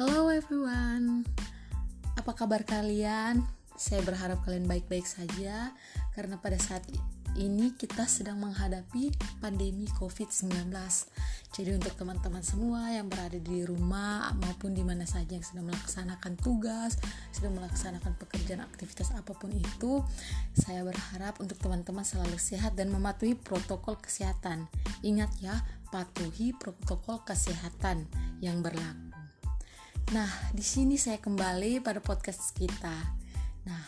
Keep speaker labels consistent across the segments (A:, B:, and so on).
A: Hello everyone, apa kabar kalian? Saya berharap kalian baik-baik saja karena pada saat ini kita sedang menghadapi pandemi COVID-19. Jadi untuk teman-teman semua yang berada di rumah maupun di mana saja yang sedang melaksanakan tugas, sedang melaksanakan pekerjaan aktivitas apa pun itu, saya berharap untuk teman-teman selalu sehat dan mematuhi protokol kesehatan. Ingat ya, patuhi protokol kesehatan yang berlaku. Nah, di sini saya kembali pada podcast kita. Nah,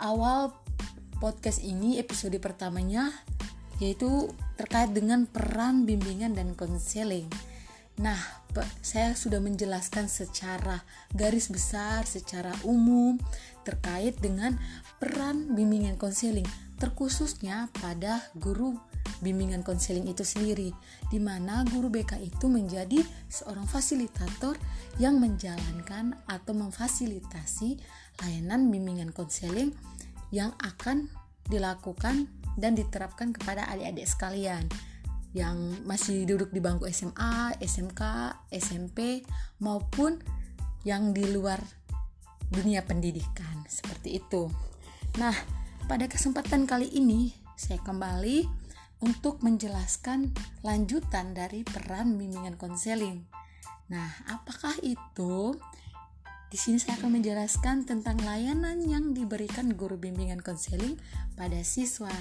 A: awal podcast ini episode pertamanya yaitu terkait dengan peran bimbingan dan konseling. Nah, saya sudah menjelaskan secara garis besar, secara umum terkait dengan peran bimbingan konseling, terkhususnya pada guru bimbingan konseling itu sendiri, di mana guru BK itu menjadi seorang fasilitator yang menjalankan atau memfasilitasi layanan bimbingan konseling yang akan dilakukan dan diterapkan kepada adik-adik sekalian yang masih duduk di bangku SMA, SMK, SMP maupun yang di luar dunia pendidikan seperti itu. Nah, pada kesempatan kali ini saya kembali untuk menjelaskan lanjutan dari peran bimbingan konseling. Nah, apakah itu? Di sini saya akan menjelaskan tentang layanan yang diberikan guru bimbingan konseling pada siswa.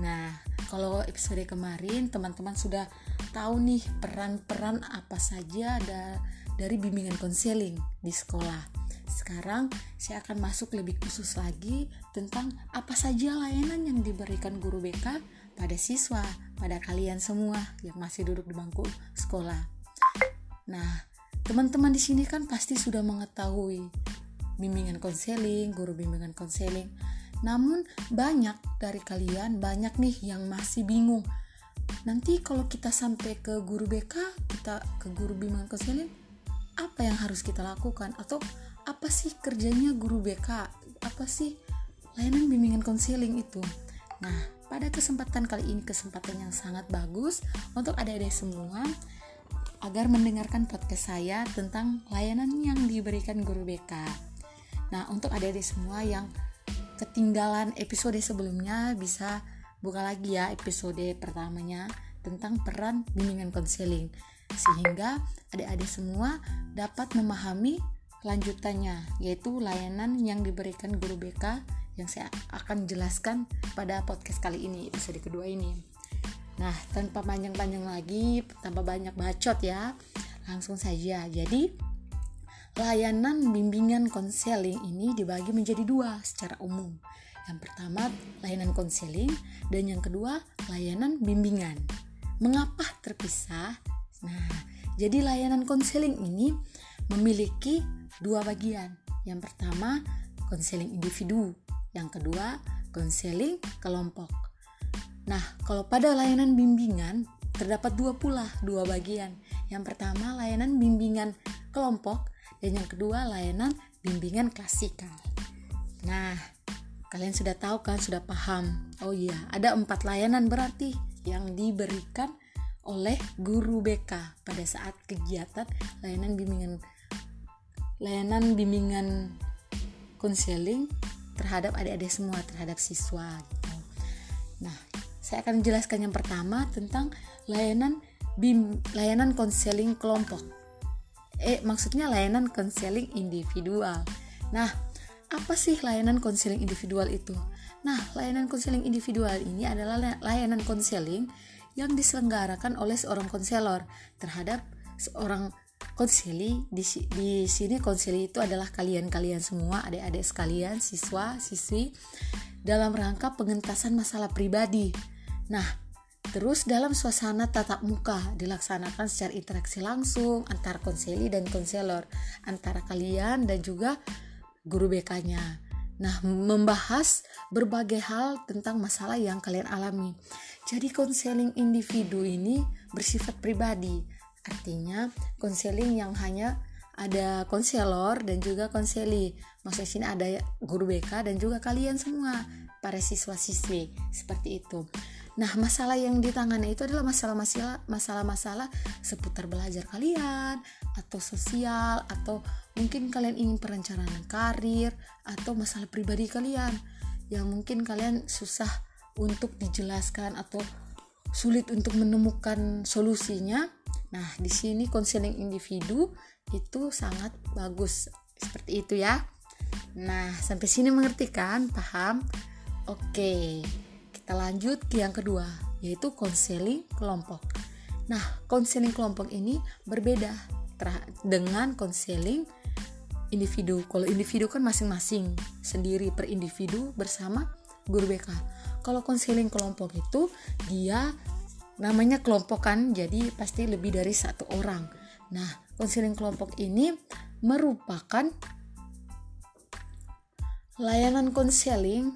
A: Nah, kalau episode kemarin teman-teman sudah tahu nih peran-peran apa saja ada dari bimbingan konseling di sekolah. Sekarang saya akan masuk lebih khusus lagi tentang apa saja layanan yang diberikan guru BK pada siswa, pada kalian semua yang masih duduk di bangku sekolah. Nah, Teman-teman di sini kan pasti sudah mengetahui bimbingan konseling, guru bimbingan konseling. Namun banyak dari kalian banyak nih yang masih bingung. Nanti kalau kita sampai ke guru BK, kita ke guru bimbingan konseling, apa yang harus kita lakukan atau apa sih kerjanya guru BK? Apa sih layanan bimbingan konseling itu? Nah, pada kesempatan kali ini kesempatan yang sangat bagus untuk adik-adik semua agar mendengarkan podcast saya tentang layanan yang diberikan guru BK. Nah, untuk adik-adik semua yang ketinggalan episode sebelumnya bisa buka lagi ya episode pertamanya tentang peran bimbingan konseling sehingga adik-adik semua dapat memahami lanjutannya yaitu layanan yang diberikan guru BK yang saya akan jelaskan pada podcast kali ini episode kedua ini. Nah, tanpa panjang-panjang lagi, tanpa banyak bacot ya, langsung saja. Jadi, layanan bimbingan konseling ini dibagi menjadi dua secara umum. Yang pertama, layanan konseling, dan yang kedua, layanan bimbingan. Mengapa terpisah? Nah, jadi layanan konseling ini memiliki dua bagian. Yang pertama, konseling individu. Yang kedua, konseling kelompok. Nah, kalau pada layanan bimbingan terdapat dua pula, dua bagian. Yang pertama layanan bimbingan kelompok dan yang kedua layanan bimbingan klasikal. Nah, kalian sudah tahu kan, sudah paham. Oh iya, ada empat layanan berarti yang diberikan oleh guru BK pada saat kegiatan layanan bimbingan layanan bimbingan konseling terhadap adik-adik semua, terhadap siswa gitu. Nah, saya akan menjelaskan yang pertama tentang layanan BIM, layanan konseling kelompok. Eh, maksudnya layanan konseling individual. Nah, apa sih layanan konseling individual itu? Nah, layanan konseling individual ini adalah layanan konseling yang diselenggarakan oleh seorang konselor terhadap seorang konseli di, di sini konseli itu adalah kalian-kalian semua adik-adik sekalian siswa siswi dalam rangka pengentasan masalah pribadi Nah, terus dalam suasana tatap muka dilaksanakan secara interaksi langsung antara konseli dan konselor, antara kalian dan juga guru BK-nya. Nah, membahas berbagai hal tentang masalah yang kalian alami. Jadi konseling individu ini bersifat pribadi. Artinya, konseling yang hanya ada konselor dan juga konseli. Maksudnya sini ada guru BK dan juga kalian semua para siswa-siswi seperti itu. Nah, masalah yang ditangani itu adalah masalah-masalah masalah-masalah seputar belajar kalian atau sosial atau mungkin kalian ingin perencanaan karir atau masalah pribadi kalian yang mungkin kalian susah untuk dijelaskan atau sulit untuk menemukan solusinya. Nah, di sini konseling individu itu sangat bagus seperti itu ya. Nah, sampai sini mengerti kan? Paham? Oke. Kita lanjut ke yang kedua, yaitu konseling kelompok. Nah, konseling kelompok ini berbeda dengan konseling individu. Kalau individu kan masing-masing sendiri per individu bersama guru BK. Kalau konseling kelompok itu dia namanya kelompok kan, jadi pasti lebih dari satu orang. Nah, konseling kelompok ini merupakan layanan konseling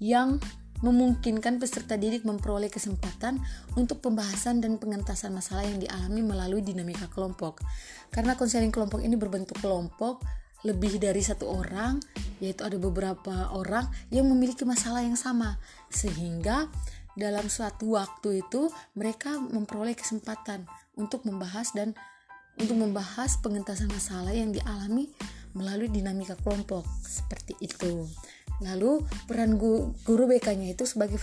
A: yang memungkinkan peserta didik memperoleh kesempatan untuk pembahasan dan pengentasan masalah yang dialami melalui dinamika kelompok. Karena konseling kelompok ini berbentuk kelompok lebih dari satu orang, yaitu ada beberapa orang yang memiliki masalah yang sama, sehingga dalam suatu waktu itu mereka memperoleh kesempatan untuk membahas dan untuk membahas pengentasan masalah yang dialami melalui dinamika kelompok seperti itu. Lalu peran guru BK-nya itu sebagai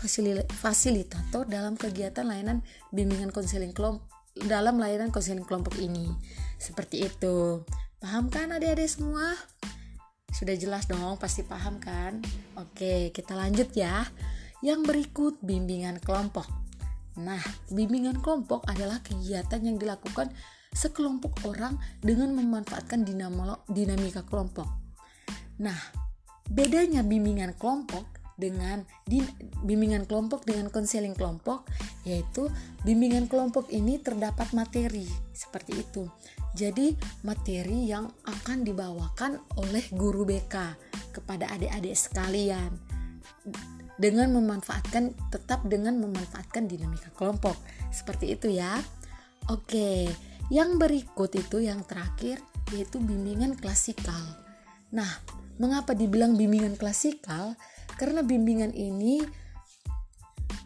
A: fasilitator dalam kegiatan layanan bimbingan konseling kelompok dalam layanan konseling kelompok ini. Seperti itu. Paham kan adik-adik semua? Sudah jelas dong, pasti paham kan? Oke, kita lanjut ya. Yang berikut bimbingan kelompok. Nah, bimbingan kelompok adalah kegiatan yang dilakukan sekelompok orang dengan memanfaatkan dinamika kelompok. Nah, bedanya bimbingan kelompok dengan bimbingan kelompok dengan konseling kelompok yaitu bimbingan kelompok ini terdapat materi seperti itu. Jadi materi yang akan dibawakan oleh guru BK kepada adik-adik sekalian dengan memanfaatkan tetap dengan memanfaatkan dinamika kelompok. Seperti itu ya. Oke, yang berikut itu yang terakhir yaitu bimbingan klasikal. Nah, Mengapa dibilang bimbingan klasikal? Karena bimbingan ini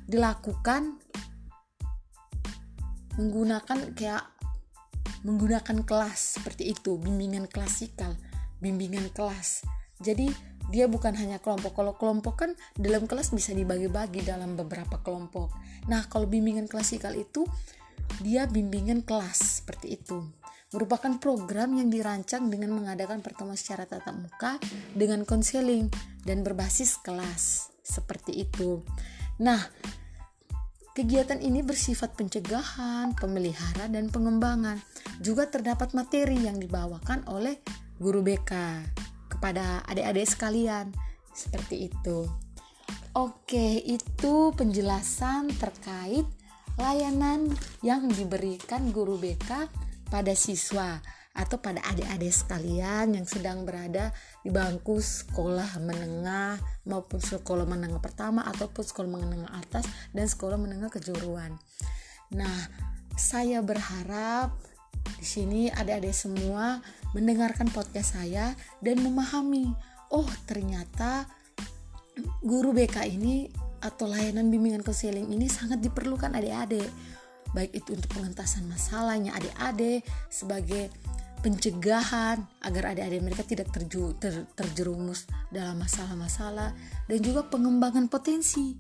A: dilakukan menggunakan kayak menggunakan kelas seperti itu, bimbingan klasikal, bimbingan kelas. Jadi dia bukan hanya kelompok. Kalau kelompok kan dalam kelas bisa dibagi-bagi dalam beberapa kelompok. Nah, kalau bimbingan klasikal itu dia bimbingan kelas seperti itu merupakan program yang dirancang dengan mengadakan pertemuan secara tatap muka dengan konseling dan berbasis kelas seperti itu. Nah, kegiatan ini bersifat pencegahan, pemelihara dan pengembangan. Juga terdapat materi yang dibawakan oleh guru BK kepada adik-adik sekalian seperti itu. Oke, itu penjelasan terkait layanan yang diberikan guru BK pada siswa atau pada adik-adik sekalian yang sedang berada di bangku sekolah menengah maupun sekolah menengah pertama ataupun sekolah menengah atas dan sekolah menengah kejuruan. Nah, saya berharap di sini adik-adik semua mendengarkan podcast saya dan memahami, oh ternyata guru BK ini atau layanan bimbingan konseling ini sangat diperlukan adik-adik baik itu untuk pengentasan masalahnya adik-adik sebagai pencegahan agar adik-adik mereka tidak terju, ter, terjerumus dalam masalah-masalah dan juga pengembangan potensi.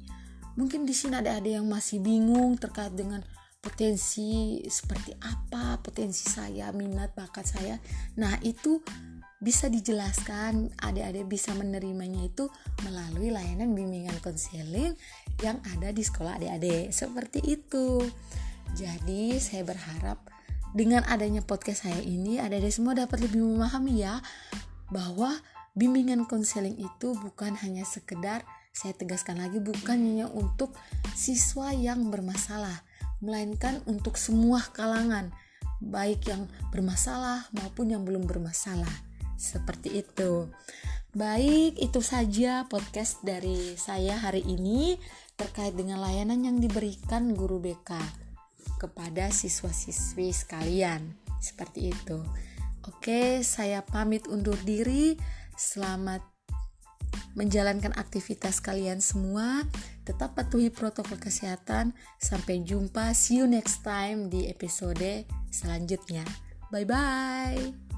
A: Mungkin di sini ada adik yang masih bingung terkait dengan potensi seperti apa, potensi saya, minat, bakat saya. Nah, itu bisa dijelaskan, adik-adik bisa menerimanya itu melalui layanan bimbingan konseling yang ada di sekolah adik-adik. Seperti itu. Jadi saya berharap dengan adanya podcast saya ini ada adik semua dapat lebih memahami ya bahwa bimbingan konseling itu bukan hanya sekedar saya tegaskan lagi bukan hanya untuk siswa yang bermasalah melainkan untuk semua kalangan baik yang bermasalah maupun yang belum bermasalah seperti itu baik itu saja podcast dari saya hari ini terkait dengan layanan yang diberikan guru BK kepada siswa-siswi sekalian. Seperti itu. Oke, saya pamit undur diri. Selamat menjalankan aktivitas kalian semua. Tetap patuhi protokol kesehatan. Sampai jumpa, see you next time di episode selanjutnya. Bye bye.